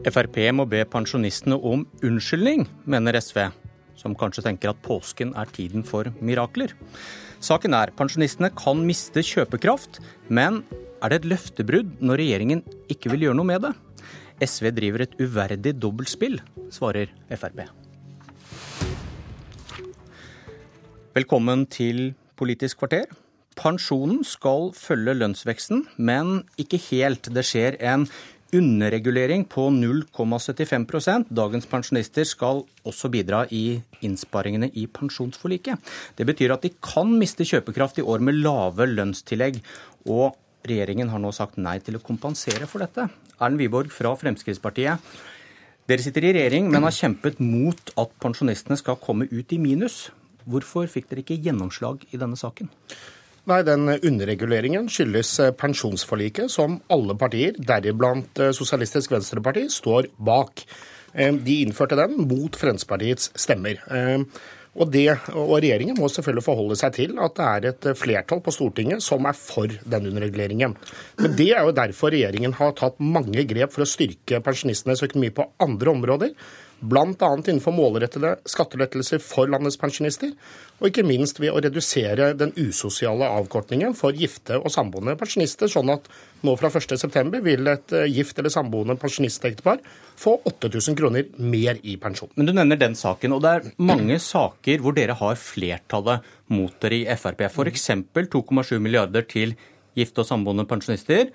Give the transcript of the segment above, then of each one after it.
Frp må be pensjonistene om unnskyldning, mener SV, som kanskje tenker at påsken er tiden for mirakler. Saken er pensjonistene kan miste kjøpekraft, men er det et løftebrudd når regjeringen ikke vil gjøre noe med det? SV driver et uverdig dobbeltspill, svarer Frp. Velkommen til Politisk kvarter. Pensjonen skal følge lønnsveksten, men ikke helt. Det skjer en underregulering på 0,75% Dagens pensjonister skal også bidra i innsparingene i pensjonsforliket. Det betyr at de kan miste kjøpekraft i år med lave lønnstillegg. Og regjeringen har nå sagt nei til å kompensere for dette. Erlend Wiborg fra Fremskrittspartiet. Dere sitter i regjering, men har kjempet mot at pensjonistene skal komme ut i minus. Hvorfor fikk dere ikke gjennomslag i denne saken? Nei, Den underreguleringen skyldes eh, pensjonsforliket, som alle partier, deriblant eh, Sosialistisk Venstreparti, står bak. Eh, de innførte den mot Fremskrittspartiets stemmer. Og, det, og Regjeringen må selvfølgelig forholde seg til at det er et flertall på Stortinget som er for den underreguleringen. Men det er jo derfor regjeringen har tatt mange grep for å styrke pensjonistenes økonomi på andre områder bl.a. innenfor målrettede skattelettelser for landets pensjonister, og ikke minst ved å redusere den usosiale avkortningen for gifte og samboende pensjonister, sånn at nå fra 1.9 vil et eh, gift eller samboende pensjonistektepar få 8000 kroner mer i pensjon. Men du nevner den saken, og det er mange saker hvor dere har flertallet mot dere i Frp. F.eks. 2,7 milliarder til gifte og samboende pensjonister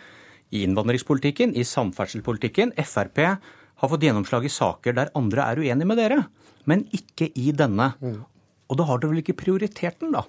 i innvandringspolitikken, i samferdselspolitikken. Frp har fått gjennomslag i saker der andre er uenige med dere, men ikke i denne. Mm. Og da har dere vel ikke prioritert den, da?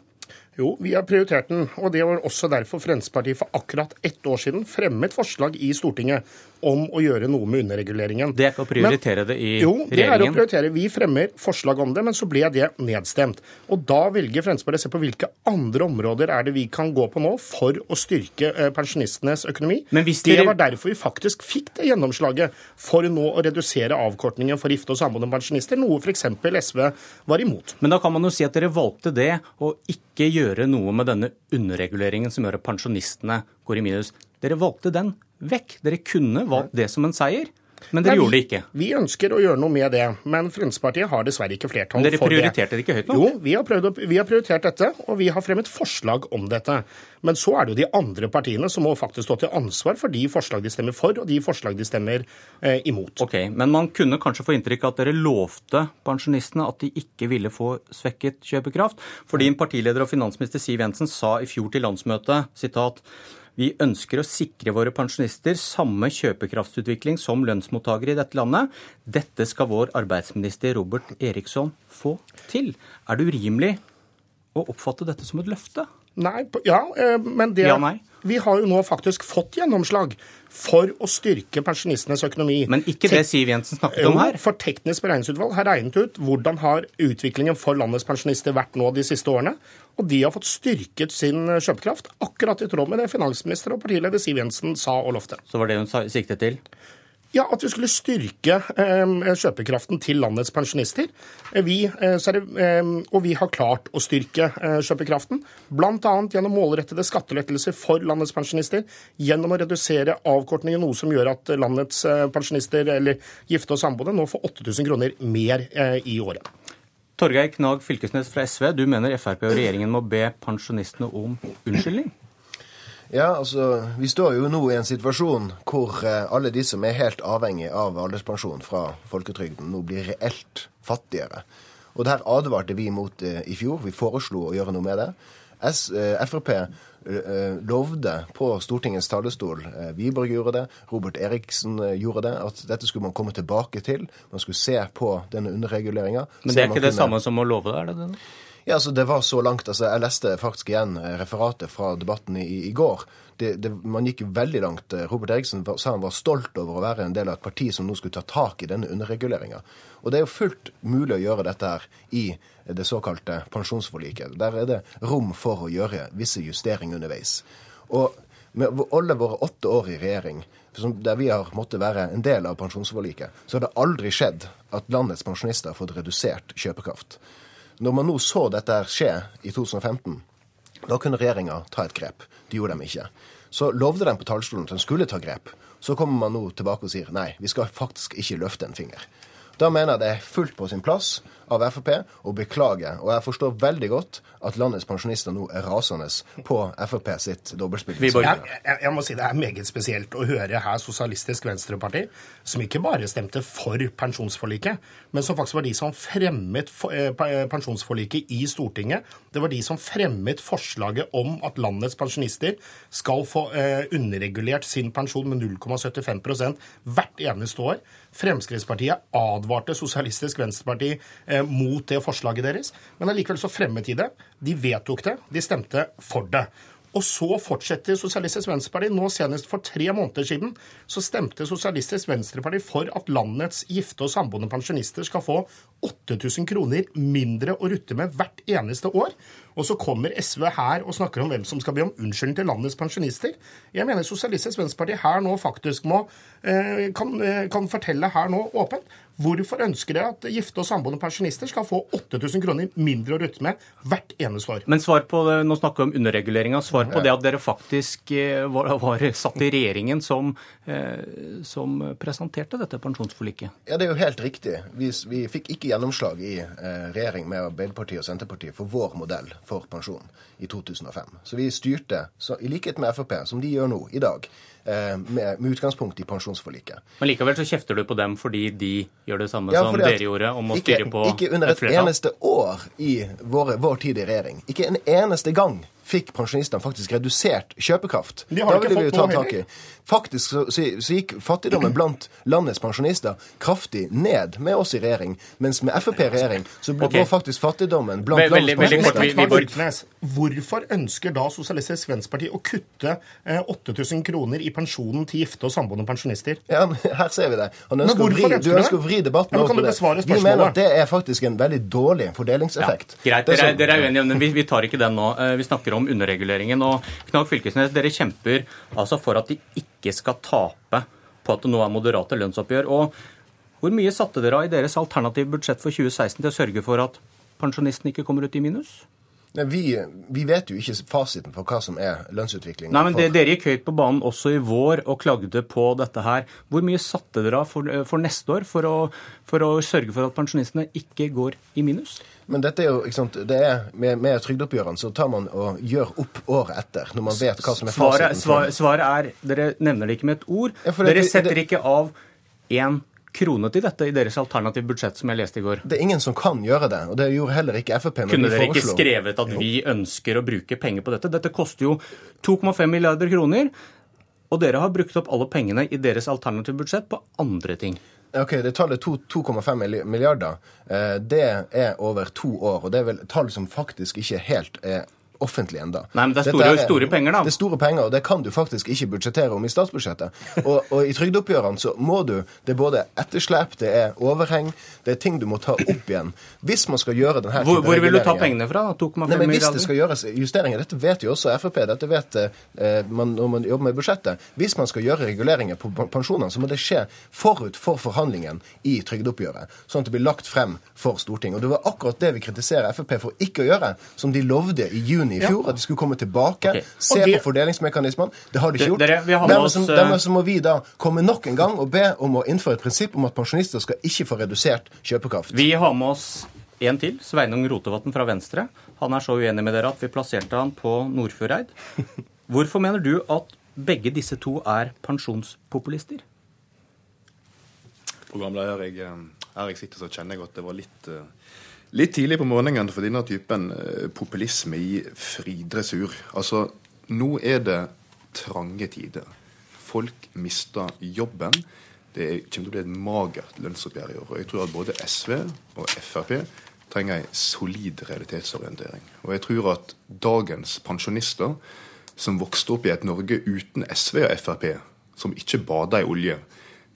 Jo, vi har prioritert den. Og det var også derfor Fremskrittspartiet for akkurat ett år siden fremmet forslag i Stortinget om å gjøre noe med underreguleringen. Det er ikke å prioritere men, det i jo, regjeringen? Jo, det er å prioritere. Vi fremmer forslag om det, men så ble det nedstemt. Og da velger Fremskrittspartiet å se på hvilke andre områder er det vi kan gå på nå for å styrke eh, pensjonistenes økonomi. Men hvis dere... Det var derfor vi faktisk fikk det gjennomslaget for nå å redusere avkortningen for gifte og samboende pensjonister, noe f.eks. SV var imot. Men da kan man jo si at dere valgte det, og ikke gjøre noe med denne underreguleringen som gjør at pensjonistene går i minus. Dere valgte den vekk. Dere kunne valgt det som en seier. Men dere Nei, gjorde det ikke? Vi ønsker å gjøre noe med det, men Fremskrittspartiet har dessverre ikke flertall for det. Men dere prioriterte det ikke høyt nok? Jo, vi har, å, vi har, prioritert dette, og vi har fremmet forslag om dette. Men så er det jo de andre partiene som må faktisk stå til ansvar for de forslag de stemmer for, og de forslag de stemmer eh, imot. Ok, Men man kunne kanskje få inntrykk av at dere lovte pensjonistene at de ikke ville få svekket kjøpekraft, fordi en partileder og finansminister Siv Jensen sa i fjor til landsmøtet sitat vi ønsker å sikre våre pensjonister samme kjøpekraftsutvikling som lønnsmottakere i dette landet. Dette skal vår arbeidsminister Robert Eriksson få til. Er det urimelig å oppfatte dette som et løfte? Nei, ja, eh, men det, ja, nei. vi har jo nå faktisk fått gjennomslag for å styrke pensjonistenes økonomi. Men ikke det Siv Jensen snakket om her? For Teknisk beregningsutvalg har regnet ut hvordan har utviklingen for landets pensjonister vært nå de siste årene. Og de har fått styrket sin kjøpekraft, akkurat i tråd med det finansminister og partileder Siv Jensen sa og lovte. Så var det hun siktet til? Ja, At vi skulle styrke eh, kjøpekraften til landets pensjonister. Eh, vi, eh, det, eh, og vi har klart å styrke eh, kjøpekraften, bl.a. gjennom målrettede skattelettelser for landets pensjonister, gjennom å redusere avkortningen, noe som gjør at landets eh, pensjonister eller gifte og samboende nå får 8000 kroner mer i året. Torgeir Knag Fylkesnes fra SV, du mener Frp og regjeringen må be pensjonistene om unnskyldning? Ja, altså, Vi står jo nå i en situasjon hvor eh, alle de som er helt avhengig av alderspensjon fra folketrygden, nå blir reelt fattigere. Og det her advarte vi mot eh, i fjor. Vi foreslo å gjøre noe med det. S, eh, Frp lovde på Stortingets talerstol, Wiborg gjorde det, Robert Eriksen gjorde det, at dette skulle man komme tilbake til. Man skulle se på denne underreguleringa. Men det er ikke det kunne... samme som å love det, er det det? Ja, altså Det var så langt. altså Jeg leste faktisk igjen eh, referatet fra debatten i, i går. Det, det, man gikk jo veldig langt. Eh, Robert Eriksen sa han var stolt over å være en del av et parti som nå skulle ta tak i denne underreguleringa. Og det er jo fullt mulig å gjøre dette her i det såkalte pensjonsforliket. Der er det rom for å gjøre visse justeringer underveis. Og med alle våre åtte år i regjering, der vi har måttet være en del av pensjonsforliket, så har det aldri skjedd at landets pensjonister har fått redusert kjøpekraft. Når man nå så dette skje i 2015, da kunne regjeringa ta et grep. Det gjorde de ikke. så lovde de på talerstolen at de skulle ta grep. Så kommer man nå tilbake og sier nei, vi skal faktisk ikke løfte en finger. Da mener jeg det er fullt på sin plass av Frp å beklage. Og jeg forstår veldig godt at landets pensjonister nå er rasende på Frp sitt dobbeltspill. Jeg, jeg, jeg, må si Det er meget spesielt å høre her Sosialistisk Venstreparti, som ikke bare stemte for pensjonsforliket, men som faktisk var de som fremmet eh, pensjonsforliket i Stortinget. Det var de som fremmet forslaget om at landets pensjonister skal få eh, underregulert sin pensjon med 0,75% hvert eneste år. Fremskrittspartiet advarte Sosialistisk Venstreparti eh, mot det forslaget deres, men allikevel så fremmet de det. De vedtok det, de stemte for det. Og så fortsetter Sosialistisk Venstreparti. Nå senest for tre måneder siden så stemte Sosialistisk Venstreparti for at landets gifte og samboende pensjonister skal få 8000 kroner mindre å rutte med hvert eneste år. Og så kommer SV her og snakker om hvem som skal be om unnskyldning til landets pensjonister. Jeg mener Sosialistisk Venstreparti her nå faktisk må, eh, kan, eh, kan fortelle her nå åpent Hvorfor ønsker dere at gifte og samboende pensjonister skal få 8000 kroner mindre å rutte med hvert eneste år? Men svar på det, Nå snakker vi om underreguleringa. Svar på det at dere faktisk eh, var, var satt i regjeringen som, som, presenterte dette pensjonsforliket. Ja, Det er jo helt riktig. Vi, vi fikk ikke gjennomslag i regjering med Arbeiderpartiet og Senterpartiet for vår modell for pensjon i 2005. Så vi styrte, så, i likhet med Frp, som de gjør nå, i dag, med, med, utgangspunkt i pensjonsforliket. Men likevel så kjefter du på dem fordi de gjør det samme ja, som dere gjorde, om å styre på Ikke under et, et eneste år i våre, vår tid i regjering. Ikke en eneste gang fikk pensjonistene faktisk redusert kjøpekraft. De har da ville vi jo ta tak i. Faktisk så, så, så, gikk fattigdommen blant landets pensjonister kraftig ned med oss i regjering, mens med Frp i regjering så går okay. faktisk fattigdommen blant veldig, landets pensjonister Hvorfor ønsker da Sosialistisk Venstreparti å kutte eh, 8000 kroner i pensjonen til gifte og samboende pensjonister? Ja, men Her ser vi det. Han ønsker å vri, du ønsker å vri debatten over det. Vi mener at det er faktisk en veldig dårlig fordelingseffekt. Ja, greit, dere, dere, er uenige, men vi, vi tar ikke den nå. Eh, vi snakker om underreguleringen. Og Knag Fylkesnes, dere kjemper altså for at de ikke skal tape på at det nå er moderate lønnsoppgjør. Og hvor mye satte dere av i deres alternative budsjett for 2016 til å sørge for at pensjonistene ikke kommer ut i minus? Vi, vi, vet jo ikke fasiten for hva som er lønnsutviklingen. Nei, men det, Dere gikk høyt på banen også i vår og klagde på dette her. Hvor mye satte dere av for, for, neste år for å, for å, sørge for at pensjonistene ikke går i minus? Men dette er jo, ikke sant, det er, med, med trygdeoppgjørene så tar man og gjør opp året etter, når man vet hva som er fasiten. Svaret, svaret er Dere nevner det ikke med et ord. Ja, dere setter det, ikke av én krone til dette i deres alternative budsjett, som jeg leste i går? Det er ingen som kan gjøre det, og det gjorde heller ikke Frp. Kunne dere ikke skrevet at vi ønsker å bruke penger på dette? Dette koster jo 2,5 milliarder kroner, og dere har brukt opp alle pengene i deres alternative budsjett på andre ting. Ok, Det tallet 2,5 milliarder, eh, det er over to år. Og det er vel tall som faktisk ikke helt er offentlig enda. Nei, men det er store, er, store, penger, da. Det er store penger, og det kan du faktisk ikke budsjettere om i statsbudsjettet. Og, og i trygdeoppgjørene så må du Det er både etterslep, det er overheng, det er ting du må ta opp igjen. Hvis man skal gjøre denne Hvor, hvor vil du ta pengene fra? 2,5 milliarder? Hvis det skal gjøres justeringer, dette vet jo også Frp, dette vet eh, man når man jobber med budsjettet. Hvis man skal gjøre reguleringer på pensjonene, så må det skje forut for forhandlingen i trygdeoppgjøret. Sånn at det blir lagt frem for Stortinget. Og det var akkurat det vi kritiserer Frp for ikke å gjøre, som de lovde i juni juni i fjor, ja. at de skulle komme tilbake, okay. se de... på fordelingsmekanismene. Det har de ikke gjort. Dere, dermed, så, eh, dermed, så, må vi da komme nok en gang og be om å innføre et prinsipp om at pensjonister skal ikke få redusert kjøpekraft. Vi har med oss en til, Sveinung Rotevatn fra Venstre. Han er så uenig med dere at vi plasserte han på Nordfjordeid. Hvorfor mener du at begge disse to er pensjonspopulister? Programleder, jeg, eh, her jeg sitter, så kjenner jeg at det var litt uh litt tidlig på morgenen for denne typen eh, populisme i fri dressur. Altså, nå er det trange tider. Folk mister jobben. Det kommer til å bli et magert lønnsoppgjør i år. Og jeg tror at både SV og Frp trenger en solid realitetsorientering. Og jeg tror at dagens pensjonister, som vokste opp i et Norge uten SV og Frp, som ikke bada i olje,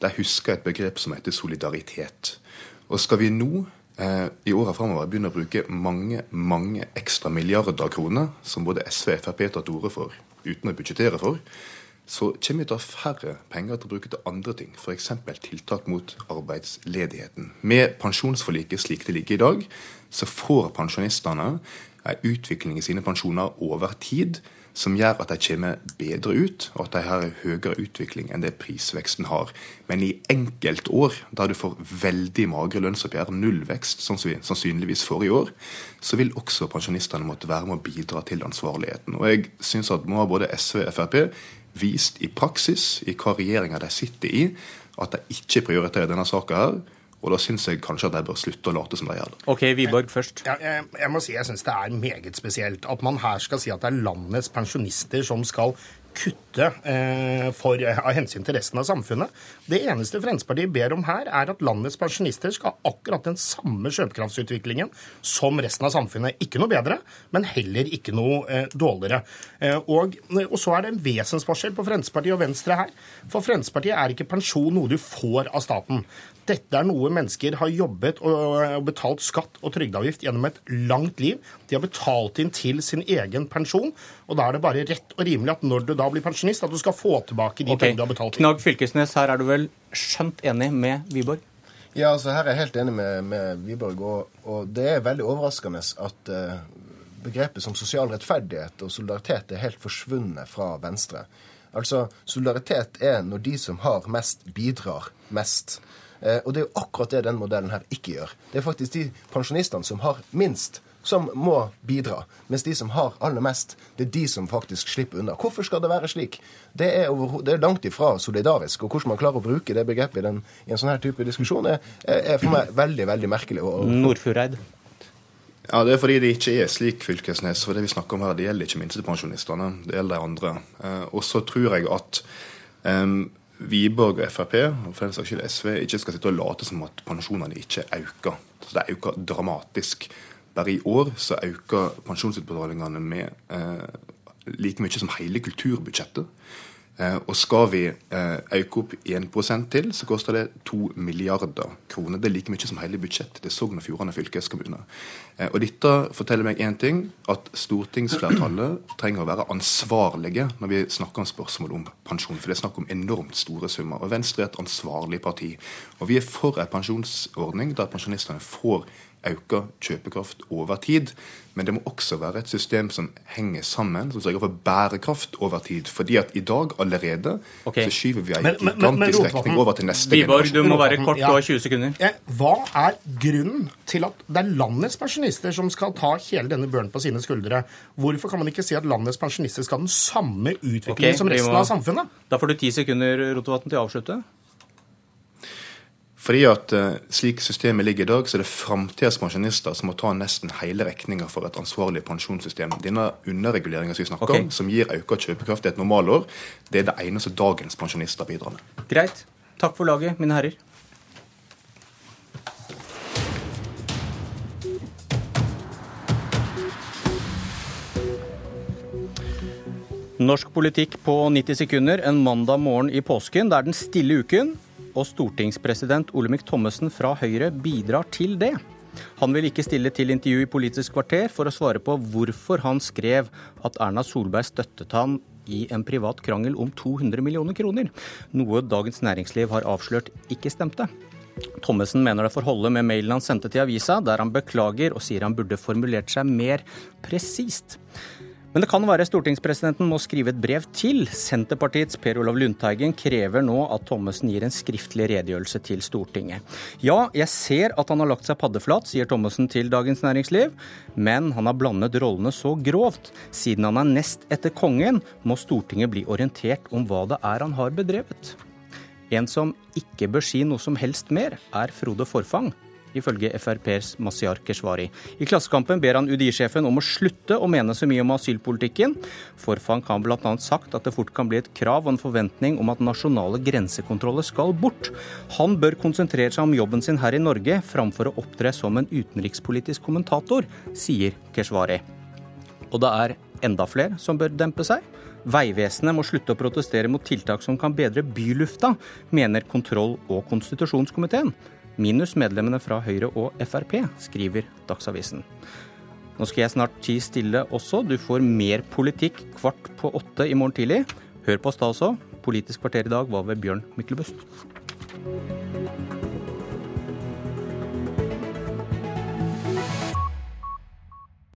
de husker et begrep som heter solidaritet. Og skal vi nå i åra framover begynner å bruke mange mange ekstra milliarder kroner, som både SV og Frp tar til orde for uten å budsjettere for, så kommer vi til å ha færre penger til å bruke til andre ting, f.eks. tiltak mot arbeidsledigheten. Med pensjonsforliket slik det ligger i dag, så får pensjonistene en utvikling i sine pensjoner over tid som gjør at de kommer bedre ut, og at de har høyere utvikling enn det prisveksten har. Men i enkeltår, der du får veldig magre lønnsoppgjør, nullvekst, sånn som vi sannsynligvis får i år, så vil også pensjonistene måtte være med å bidra til ansvarligheten. Og jeg synes at nå har både SV og Frp vist i praksis, i hva regjeringa de sitter i, at de ikke prioriterer denne saka her og da syns jeg kanskje at de bør slutte å late som de gjør det. Ok, Wiborg først. Ja, jeg, jeg, må si jeg syns det er meget spesielt at man her skal si at det er landets pensjonister som skal kutte eh, for, av hensyn til resten av samfunnet. Det eneste Fremskrittspartiet ber om her, er at landets pensjonister skal ha akkurat den samme kjøpekraftsutviklingen som resten av samfunnet. Ikke noe bedre, men heller ikke noe eh, dårligere. Eh, og, og, så er det en vesensforskjell på Fremskrittspartiet og Venstre her. For Fremskrittspartiet er ikke pensjon noe du får av staten. Dette er noe mennesker har jobbet og betalt skatt og trygdeavgift gjennom et langt liv. De har betalt inn til sin egen pensjon, og da er det bare rett og rimelig at når du da blir pensjonist, at du skal få tilbake de okay. pengene du har betalt. Knag Fylkesnes, her er du vel skjønt enig med Wiborg? Ja, altså her er jeg helt enig med, med Wiborg, og, og, det er veldig overraskende at uh, begrepet som sosial rettferdighet og solidaritet er helt forsvunnet fra Venstre. Altså, Solidaritet er når de som har mest, bidrar mest. Eh, og det er jo akkurat det den modellen her ikke gjør. Det er faktisk de pensjonistene som har minst, som må bidra. Mens de som har aller mest, det er de som faktisk slipper unna. Hvorfor skal det være slik? Det er, det er langt ifra solidarisk. Og hvordan man klarer å bruke det begrepet i, den, i en sånn her type diskusjon, er, er, for meg veldig, veldig merkelig. Nordfureid. Ja, Det er fordi det ikke er slik, Fylkesnes. For det vi snakker om her, det gjelder ikke minstepensjonistene. Det gjelder de andre. Eh, og så tror jeg at um, Wiborg og Frp og for den saks skyld SV ikke skal sitte og late som at pensjonene ikke øker. Så det øker dramatisk. Bare i år så øker pensjonsutbetalingene med eh, like mye som hele kulturbudsjettet. Eh, og skal vi eh, øke opp 1 til, så koster det 2 milliarder kroner. Det er like mye som hele budsjettet til Sogn og Fjordane fylkeskommune. Og dette forteller meg én ting, at stortingsflertallet trenger å være ansvarlige når vi snakker om spørsmål om pensjon. For det er snakk om enormt store summer. Og Venstre er et ansvarlig parti. Og vi er for en pensjonsordning der pensjonistene får økt kjøpekraft over tid. Men det må også være et system som henger sammen, som sørger for bærekraft over tid. Fordi at i dag allerede okay. så skyver vi en gigantisk rekning over til neste Viborg, generasjon. Du må være kort, du har 20 sekunder. Ja. Hva er grunnen til at det er landets pensjonister som skal ta hele denne børen på sine skuldre? Hvorfor kan man ikke si at landets pensjonister skal ha den samme utviklingen okay, som resten må... av samfunnet? Da får du ti sekunder, Rotevatn, til å avslutte. Fordi at uh, Slik systemet ligger i dag, så er det framtidas pensjonister som må ta nesten hele regninga for et ansvarlig pensjonssystem. Denne underreguleringa som vi snakker okay. om, som gir økt kjøpekraft i et normalår, det er det eneste dagens pensjonister bidrar med. Greit. Takk for laget, mine herrer. Norsk politikk på 90 sekunder en mandag morgen i påsken. Det er den stille uken og stortingspresident Olemic Thommessen fra Høyre bidrar til det. Han vil ikke stille til intervju i Politisk kvarter for å svare på hvorfor han skrev at Erna Solberg støttet han i en privat krangel om 200 millioner kroner, noe Dagens Næringsliv har avslørt ikke stemte. Thommessen mener det får holde med mailen han sendte til avisa, der han beklager og sier han burde formulert seg mer presist. Men det kan være stortingspresidenten må skrive et brev til. Senterpartiets Per Olav Lundteigen krever nå at Thommessen gir en skriftlig redegjørelse til Stortinget. Ja, jeg ser at han har lagt seg paddeflat, sier Thommessen til Dagens Næringsliv, men han har blandet rollene så grovt. Siden han er nest etter kongen, må Stortinget bli orientert om hva det er han har bedrevet. En som ikke bør si noe som helst mer, er Frode Forfang ifølge FrPs Masiar Keshvari. I Klassekampen ber han UDI-sjefen om å slutte å mene så mye om asylpolitikken. Forfang har bl.a. sagt at det fort kan bli et krav og en forventning om at nasjonale grensekontroller skal bort. Han bør konsentrere seg om jobben sin her i Norge, framfor å opptre som en utenrikspolitisk kommentator, sier Keshvari. Og det er enda flere som bør dempe seg. Vegvesenet må slutte å protestere mot tiltak som kan bedre bylufta, mener kontroll- og konstitusjonskomiteen minus medlemmene fra Høyre og Frp, skriver Dagsavisen. Nå skal jeg snart tie stille også. Du får mer politikk kvart på åtte i morgen tidlig. Hør på oss da også. Politisk kvarter i dag var ved Bjørn Myklebust.